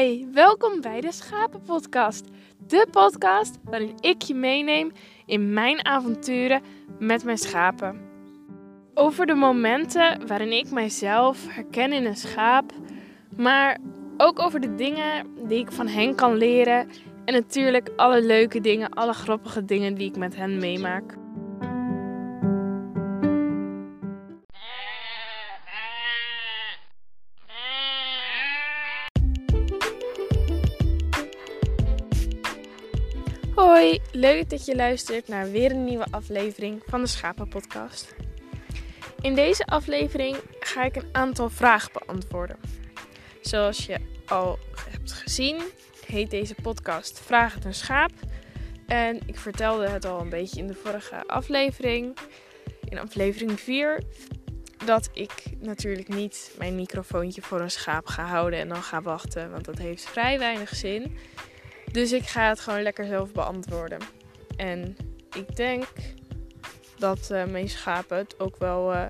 Hey, welkom bij de Schapenpodcast. De podcast waarin ik je meeneem in mijn avonturen met mijn schapen. Over de momenten waarin ik mijzelf herken in een schaap, maar ook over de dingen die ik van hen kan leren en natuurlijk alle leuke dingen, alle grappige dingen die ik met hen meemaak. Hoi, leuk dat je luistert naar weer een nieuwe aflevering van de Schapenpodcast. In deze aflevering ga ik een aantal vragen beantwoorden. Zoals je al hebt gezien, heet deze podcast Vraag het een schaap. En ik vertelde het al een beetje in de vorige aflevering, in aflevering 4, dat ik natuurlijk niet mijn microfoontje voor een schaap ga houden en dan ga wachten, want dat heeft vrij weinig zin. Dus ik ga het gewoon lekker zelf beantwoorden. En ik denk dat uh, mijn schapen het ook wel uh,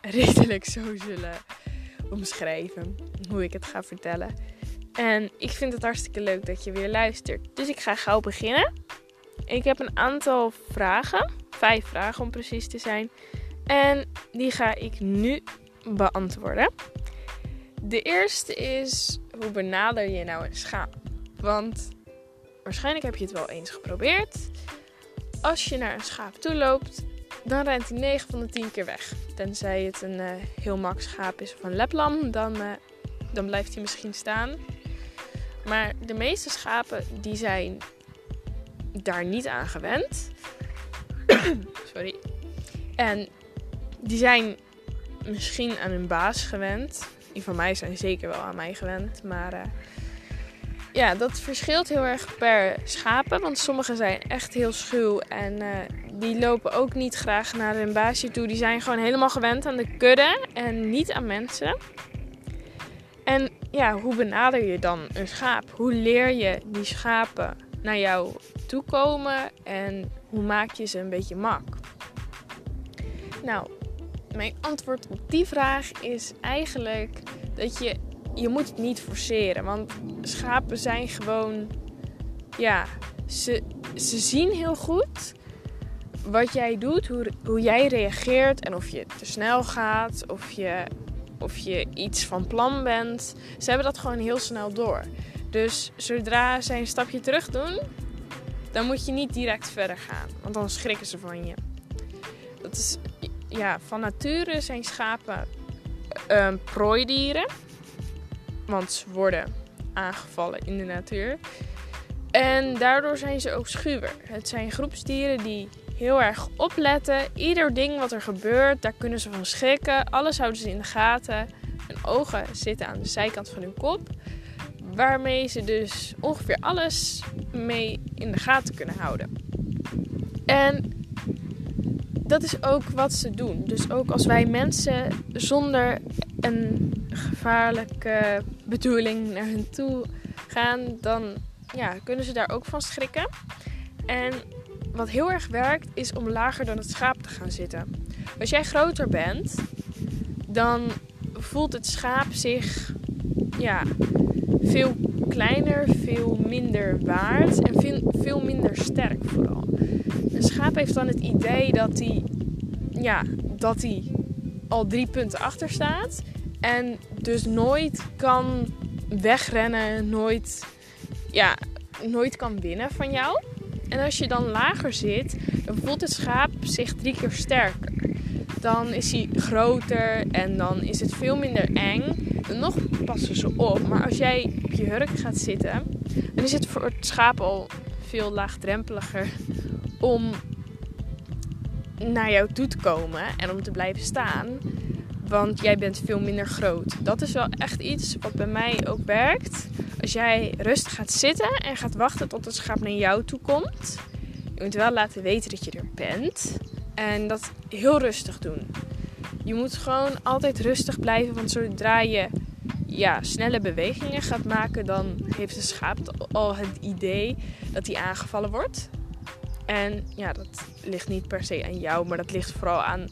redelijk zo zullen omschrijven. Hoe ik het ga vertellen. En ik vind het hartstikke leuk dat je weer luistert. Dus ik ga gauw beginnen. Ik heb een aantal vragen. Vijf vragen om precies te zijn. En die ga ik nu beantwoorden. De eerste is: hoe benader je nou een schaap? Want waarschijnlijk heb je het wel eens geprobeerd. Als je naar een schaap toe loopt, dan rent hij 9 van de 10 keer weg. Tenzij het een uh, heel mak schaap is of een leplam, dan, uh, dan blijft hij misschien staan. Maar de meeste schapen die zijn daar niet aan gewend. Sorry. En die zijn misschien aan hun baas gewend. Die van mij zijn zeker wel aan mij gewend. Maar uh, ja, dat verschilt heel erg per schapen. Want sommige zijn echt heel schuw en uh, die lopen ook niet graag naar hun baasje toe. Die zijn gewoon helemaal gewend aan de kudde en niet aan mensen. En ja, hoe benader je dan een schaap? Hoe leer je die schapen naar jou toe komen en hoe maak je ze een beetje mak? Nou, mijn antwoord op die vraag is eigenlijk dat je je moet het niet forceren. Want schapen zijn gewoon. Ja, ze, ze zien heel goed wat jij doet, hoe, hoe jij reageert en of je te snel gaat, of je, of je iets van plan bent. Ze hebben dat gewoon heel snel door. Dus zodra zij een stapje terug doen, dan moet je niet direct verder gaan, want dan schrikken ze van je. Dat is, ja, van nature zijn schapen um, prooidieren. Worden aangevallen in de natuur. En daardoor zijn ze ook schuwer. Het zijn groepsdieren die heel erg opletten. Ieder ding wat er gebeurt, daar kunnen ze van schrikken. Alles houden ze in de gaten. Hun ogen zitten aan de zijkant van hun kop. Waarmee ze dus ongeveer alles mee in de gaten kunnen houden. En dat is ook wat ze doen. Dus ook als wij mensen zonder een gevaarlijke bedoeling naar hen toe gaan, dan ja, kunnen ze daar ook van schrikken. En wat heel erg werkt, is om lager dan het schaap te gaan zitten. Als jij groter bent, dan voelt het schaap zich ja, veel kleiner, veel minder waard en veel, veel minder sterk vooral. Een schaap heeft dan het idee dat hij ja, dat hij al drie punten achter staat. En dus nooit kan wegrennen, nooit, ja, nooit kan winnen van jou. En als je dan lager zit, dan voelt het schaap zich drie keer sterker. Dan is hij groter en dan is het veel minder eng. En nog passen ze op. Maar als jij op je hurk gaat zitten, dan is het voor het schaap al veel laagdrempeliger om naar jou toe te komen en om te blijven staan. Want jij bent veel minder groot. Dat is wel echt iets wat bij mij ook werkt. Als jij rustig gaat zitten en gaat wachten tot het schaap naar jou toe komt. Je moet wel laten weten dat je er bent. En dat heel rustig doen. Je moet gewoon altijd rustig blijven. Want zodra je ja, snelle bewegingen gaat maken, dan heeft het schaap al het idee dat hij aangevallen wordt. En ja, dat ligt niet per se aan jou, maar dat ligt vooral aan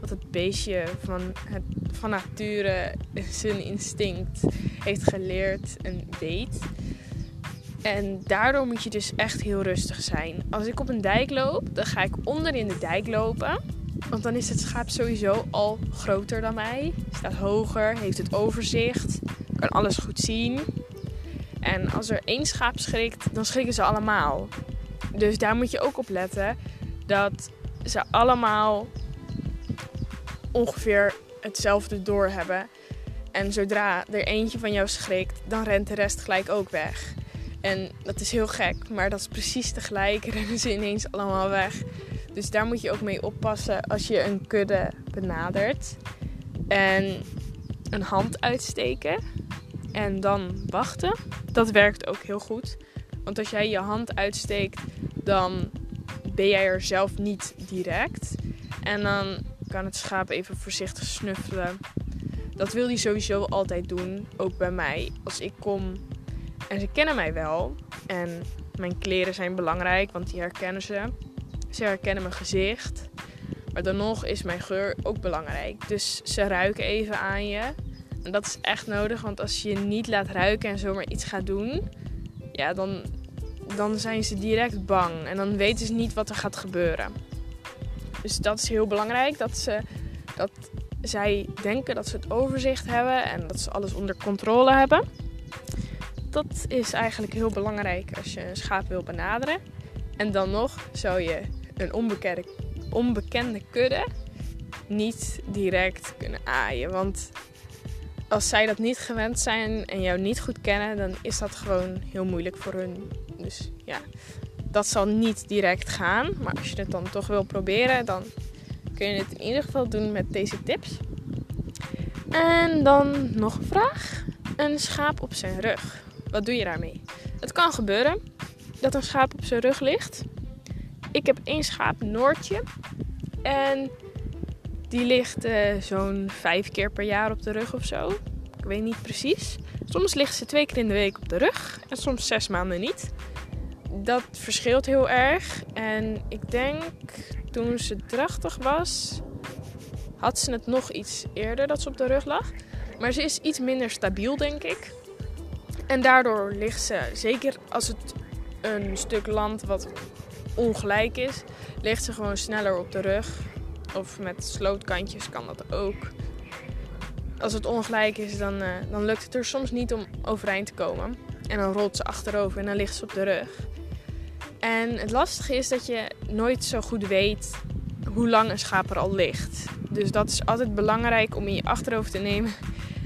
wat het beestje van, het, van nature zijn instinct heeft geleerd en weet. En daardoor moet je dus echt heel rustig zijn. Als ik op een dijk loop, dan ga ik onder in de dijk lopen. Want dan is het schaap sowieso al groter dan mij. Staat hoger, heeft het overzicht, kan alles goed zien. En als er één schaap schrikt, dan schrikken ze allemaal. Dus daar moet je ook op letten dat ze allemaal ongeveer hetzelfde doorhebben. En zodra er eentje van jou schrikt, dan rent de rest gelijk ook weg. En dat is heel gek, maar dat is precies tegelijk. Rennen ze ineens allemaal weg. Dus daar moet je ook mee oppassen als je een kudde benadert. En een hand uitsteken. En dan wachten. Dat werkt ook heel goed. Want als jij je hand uitsteekt, dan ben jij er zelf niet direct. En dan kan het schaap even voorzichtig snuffelen. Dat wil hij sowieso altijd doen, ook bij mij. Als ik kom en ze kennen mij wel. En mijn kleren zijn belangrijk, want die herkennen ze. Ze herkennen mijn gezicht. Maar dan nog is mijn geur ook belangrijk. Dus ze ruiken even aan je. En dat is echt nodig, want als je je niet laat ruiken en zomaar iets gaat doen, ja, dan, dan zijn ze direct bang. En dan weten ze niet wat er gaat gebeuren. Dus dat is heel belangrijk, dat, ze, dat zij denken dat ze het overzicht hebben en dat ze alles onder controle hebben dat is eigenlijk heel belangrijk als je een schaap wil benaderen. En dan nog zou je een onbekende, onbekende kudde niet direct kunnen aaien. Want als zij dat niet gewend zijn en jou niet goed kennen, dan is dat gewoon heel moeilijk voor hun. Dus ja, dat zal niet direct gaan. Maar als je het dan toch wil proberen, dan kun je het in ieder geval doen met deze tips. En dan nog een vraag. Een schaap op zijn rug. Wat doe je daarmee? Het kan gebeuren dat een schaap op zijn rug ligt. Ik heb één schaap, Noortje. En die ligt uh, zo'n vijf keer per jaar op de rug of zo. Ik weet niet precies. Soms ligt ze twee keer in de week op de rug en soms zes maanden niet. Dat verschilt heel erg. En ik denk toen ze drachtig was, had ze het nog iets eerder dat ze op de rug lag. Maar ze is iets minder stabiel, denk ik. En daardoor ligt ze, zeker als het een stuk land wat ongelijk is, ligt ze gewoon sneller op de rug. Of met slootkantjes kan dat ook. Als het ongelijk is, dan, uh, dan lukt het er soms niet om overeind te komen. En dan rolt ze achterover en dan ligt ze op de rug. En het lastige is dat je nooit zo goed weet hoe lang een schaap er al ligt. Dus dat is altijd belangrijk om in je achterhoofd te nemen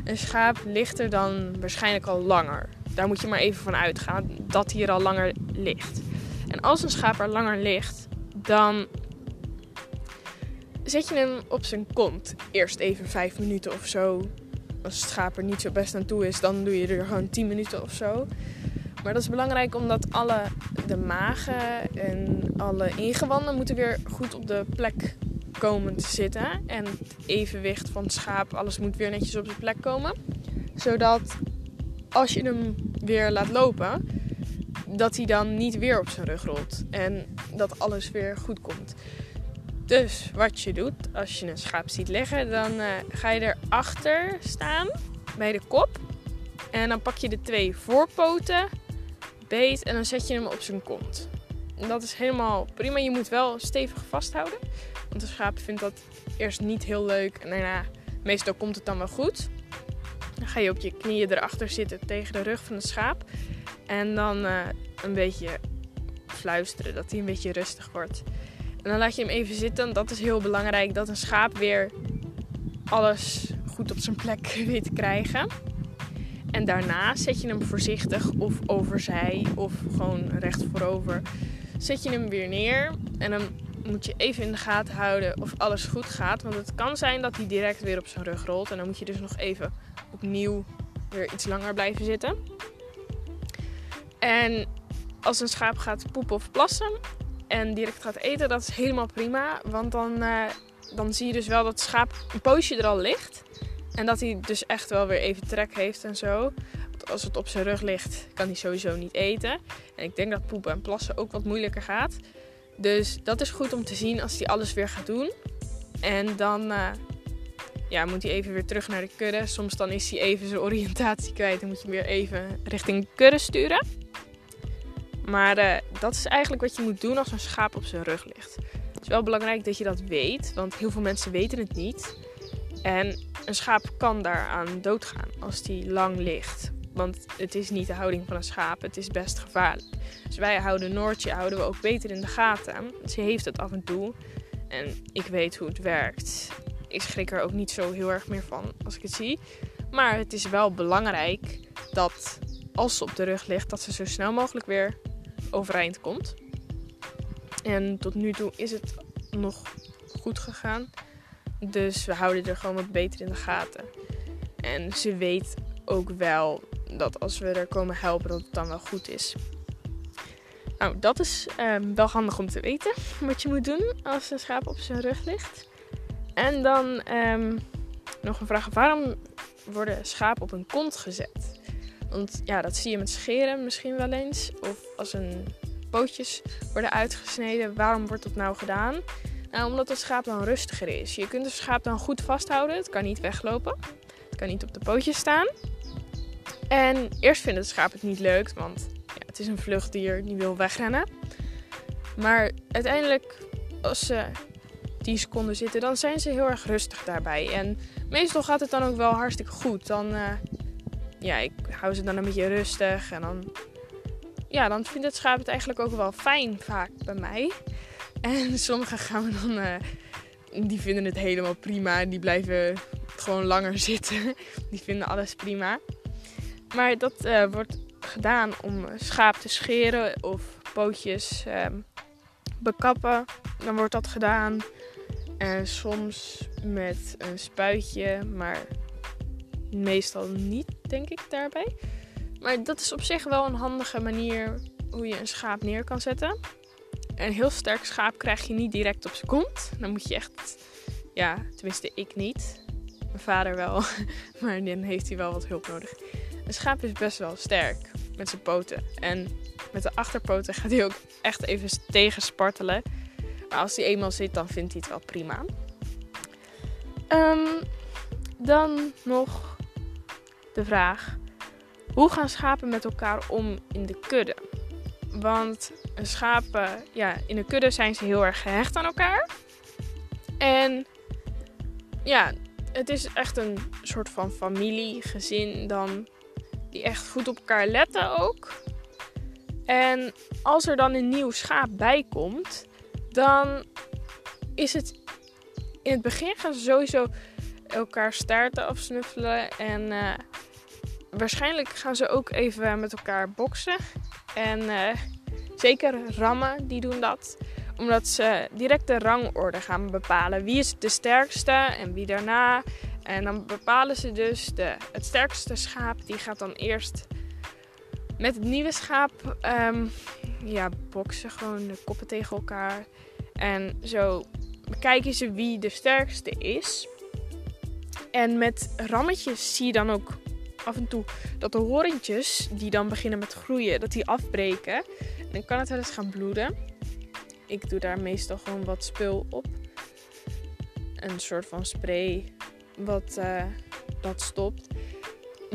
een schaap ligt er dan waarschijnlijk al langer. Daar moet je maar even van uitgaan dat hij er al langer ligt. En als een schaap er langer ligt, dan zet je hem op zijn kont. Eerst even 5 minuten of zo. Als het schaap er niet zo best aan toe is, dan doe je er gewoon 10 minuten of zo. Maar dat is belangrijk omdat alle de magen en alle ingewanden moeten weer goed op de plek komen te zitten. En het evenwicht van het schaap, alles moet weer netjes op zijn plek komen. Zodat als je hem weer laat lopen, dat hij dan niet weer op zijn rug rolt. En dat alles weer goed komt. Dus wat je doet als je een schaap ziet liggen, dan uh, ga je erachter staan bij de kop. En dan pak je de twee voorpoten en dan zet je hem op zijn kont. En dat is helemaal prima. Je moet wel stevig vasthouden. Want de schaap vindt dat eerst niet heel leuk. En daarna, meestal komt het dan wel goed. Dan ga je op je knieën erachter zitten tegen de rug van de schaap. En dan uh, een beetje fluisteren, dat hij een beetje rustig wordt. En dan laat je hem even zitten. Dat is heel belangrijk, dat een schaap weer alles goed op zijn plek weet te krijgen. En daarna zet je hem voorzichtig of overzij of gewoon recht voorover. Zet je hem weer neer en dan moet je even in de gaten houden of alles goed gaat. Want het kan zijn dat hij direct weer op zijn rug rolt. En dan moet je dus nog even opnieuw weer iets langer blijven zitten. En als een schaap gaat poepen of plassen en direct gaat eten, dat is helemaal prima. Want dan, uh, dan zie je dus wel dat het schaap een poosje er al ligt. En dat hij dus echt wel weer even trek heeft en zo. Want als het op zijn rug ligt, kan hij sowieso niet eten. En ik denk dat poepen en plassen ook wat moeilijker gaat. Dus dat is goed om te zien als hij alles weer gaat doen. En dan eh, ja, moet hij even weer terug naar de kudde. Soms dan is hij even zijn oriëntatie kwijt en moet je weer even richting de kudde sturen. Maar uh, dat is eigenlijk wat je moet doen als een schaap op zijn rug ligt. Het is wel belangrijk dat je dat weet, want heel veel mensen weten het niet. En een schaap kan daaraan doodgaan als die lang ligt. Want het is niet de houding van een schaap, het is best gevaarlijk. Dus wij houden Noortje houden we ook beter in de gaten. Ze heeft het af en toe en ik weet hoe het werkt. Ik schrik er ook niet zo heel erg meer van als ik het zie. Maar het is wel belangrijk dat als ze op de rug ligt, dat ze zo snel mogelijk weer overeind komt. En tot nu toe is het nog goed gegaan. Dus we houden er gewoon wat beter in de gaten. En ze weet ook wel dat als we er komen helpen, dat het dan wel goed is. Nou, dat is um, wel handig om te weten wat je moet doen als een schaap op zijn rug ligt. En dan um, nog een vraag: waarom worden schapen op een kont gezet? Want ja, dat zie je met scheren misschien wel eens. Of als een pootjes worden uitgesneden. Waarom wordt dat nou gedaan? Nou, omdat het schaap dan rustiger is. Je kunt het schaap dan goed vasthouden. Het kan niet weglopen. Het kan niet op de pootjes staan. En eerst vindt het schaap het niet leuk, want ja, het is een vluchtdier die wil wegrennen. Maar uiteindelijk, als ze 10 seconden zitten, dan zijn ze heel erg rustig daarbij. En meestal gaat het dan ook wel hartstikke goed. Dan, uh, ja, ik hou ze dan een beetje rustig en dan, ja, dan vindt het schaap het eigenlijk ook wel fijn vaak bij mij. En sommigen gaan we dan, uh, die vinden het helemaal prima. Die blijven gewoon langer zitten. Die vinden alles prima. Maar dat uh, wordt gedaan om schaap te scheren of pootjes um, bekappen. Dan wordt dat gedaan. En soms met een spuitje, maar meestal niet, denk ik, daarbij. Maar dat is op zich wel een handige manier hoe je een schaap neer kan zetten. Een heel sterk schaap krijg je niet direct op zijn kont. Dan moet je echt, ja, tenminste ik niet. Mijn vader wel, maar dan heeft hij wel wat hulp nodig. Een schaap is best wel sterk met zijn poten. En met de achterpoten gaat hij ook echt even tegen spartelen. Maar als hij eenmaal zit, dan vindt hij het wel prima. Um, dan nog de vraag: hoe gaan schapen met elkaar om in de kudde? Want schapen, ja, in de kudde zijn ze heel erg gehecht aan elkaar. En ja, het is echt een soort van familie, gezin dan die echt goed op elkaar letten ook. En als er dan een nieuw schaap bij komt, dan is het in het begin gaan ze sowieso elkaar staarten afsnuffelen en uh, waarschijnlijk gaan ze ook even met elkaar boksen en uh, zeker rammen die doen dat omdat ze direct de rangorde gaan bepalen wie is de sterkste en wie daarna en dan bepalen ze dus de, het sterkste schaap, die gaat dan eerst met het nieuwe schaap um, ja, boksen, gewoon de koppen tegen elkaar. En zo bekijken ze wie de sterkste is. En met rammetjes zie je dan ook af en toe dat de horentjes, die dan beginnen met groeien, dat die afbreken. En dan kan het wel eens gaan bloeden. Ik doe daar meestal gewoon wat spul op. Een soort van spray wat uh, dat stopt.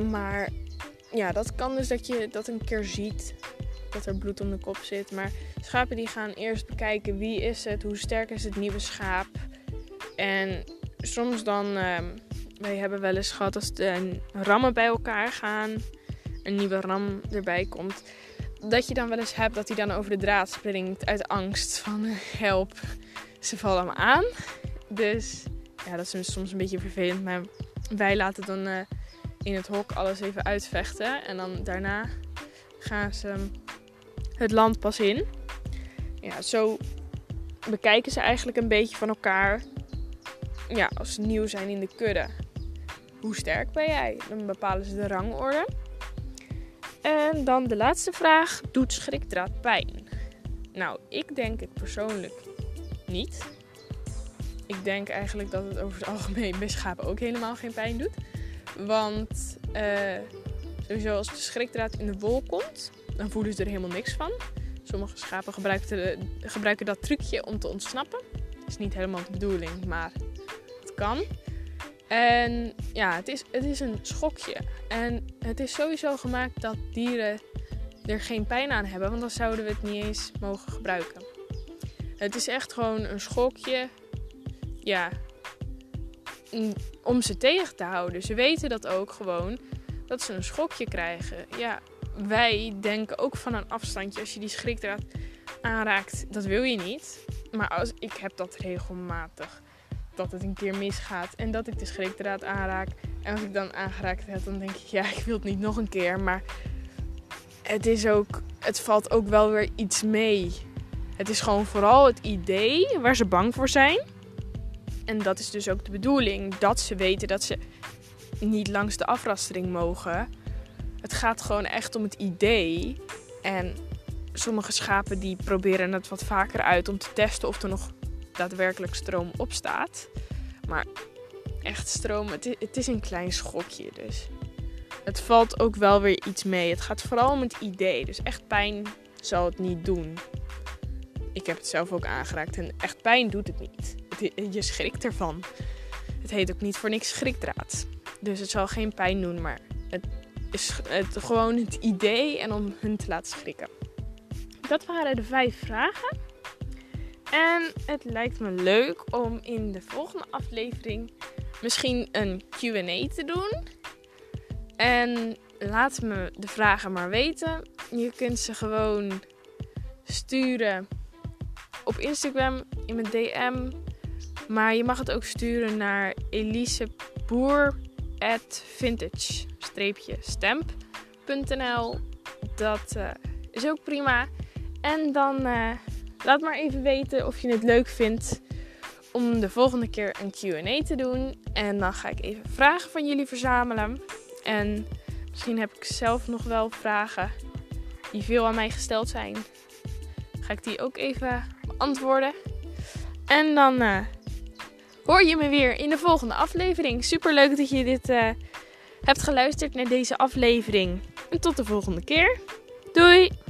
Maar ja, dat kan dus dat je dat een keer ziet. Dat er bloed om de kop zit. Maar schapen die gaan eerst bekijken wie is het, hoe sterk is het nieuwe schaap. En soms dan, uh, wij hebben wel eens gehad als de rammen bij elkaar gaan, een nieuwe ram erbij komt. Dat je dan wel eens hebt dat hij dan over de draad springt uit angst van help, ze vallen me aan. Dus ja, dat is soms een beetje vervelend. Maar wij laten dan uh, in het hok alles even uitvechten. En dan daarna gaan ze het land pas in. Ja, zo bekijken ze eigenlijk een beetje van elkaar. Ja, als nieuw zijn in de kudde. Hoe sterk ben jij? Dan bepalen ze de rangorde. En dan de laatste vraag. Doet schrikdraad pijn? Nou, ik denk het persoonlijk niet ik denk eigenlijk dat het over het algemeen bij schapen ook helemaal geen pijn doet. Want uh, sowieso als de schrikdraad in de wol komt, dan voelen ze er helemaal niks van. Sommige schapen gebruiken, gebruiken dat trucje om te ontsnappen. is niet helemaal de bedoeling, maar het kan. En ja, het is, het is een schokje. En het is sowieso gemaakt dat dieren er geen pijn aan hebben, want dan zouden we het niet eens mogen gebruiken. Het is echt gewoon een schokje. Ja, om ze tegen te houden. Ze weten dat ook gewoon dat ze een schokje krijgen. Ja, wij denken ook van een afstandje als je die schrikdraad aanraakt, dat wil je niet. Maar als, ik heb dat regelmatig. Dat het een keer misgaat en dat ik de schrikdraad aanraak. En als ik dan aangeraakt heb, dan denk ik, ja, ik wil het niet nog een keer. Maar het is ook, het valt ook wel weer iets mee. Het is gewoon vooral het idee waar ze bang voor zijn. En dat is dus ook de bedoeling. Dat ze weten dat ze niet langs de afrastering mogen. Het gaat gewoon echt om het idee. En sommige schapen die proberen het wat vaker uit om te testen of er nog daadwerkelijk stroom op staat. Maar echt stroom, het is, het is een klein schokje dus. Het valt ook wel weer iets mee. Het gaat vooral om het idee. Dus echt pijn zal het niet doen. Ik heb het zelf ook aangeraakt en echt pijn doet het niet. je schrikt ervan. Het heet ook niet voor niks schrikdraad. Dus het zal geen pijn doen, maar het is het, gewoon het idee en om hun te laten schrikken. Dat waren de vijf vragen. En het lijkt me leuk om in de volgende aflevering misschien een QA te doen. En laat me de vragen maar weten. Je kunt ze gewoon sturen op Instagram in mijn DM. Maar je mag het ook sturen naar eliseboer.vintage-stamp.nl. Dat uh, is ook prima. En dan uh, laat maar even weten of je het leuk vindt om de volgende keer een QA te doen. En dan ga ik even vragen van jullie verzamelen. En misschien heb ik zelf nog wel vragen die veel aan mij gesteld zijn. Ga ik die ook even beantwoorden. En dan uh, hoor je me weer in de volgende aflevering. Super leuk dat je dit uh, hebt geluisterd naar deze aflevering. En tot de volgende keer. Doei!